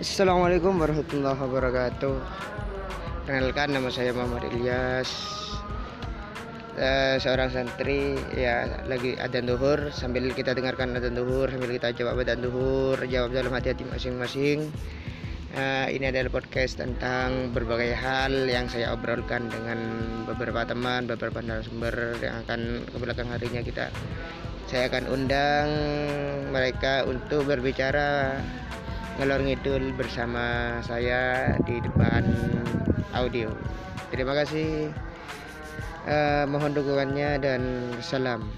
Assalamualaikum warahmatullahi wabarakatuh. Kenalkan nama saya Muhammad Ilyas. Eh, Seorang santri ya lagi adzan duhur. Sambil kita dengarkan adzan duhur Sambil kita jawab adzan duhur Jawab dalam hati-hati masing-masing. Eh, Ini adalah podcast tentang berbagai hal Yang saya obrolkan dengan beberapa teman Beberapa narasumber yang akan ke belakang harinya kita. Saya akan undang mereka untuk berbicara ngelor ngidul bersama saya di depan audio. Terima kasih. Eh, mohon dukungannya dan salam.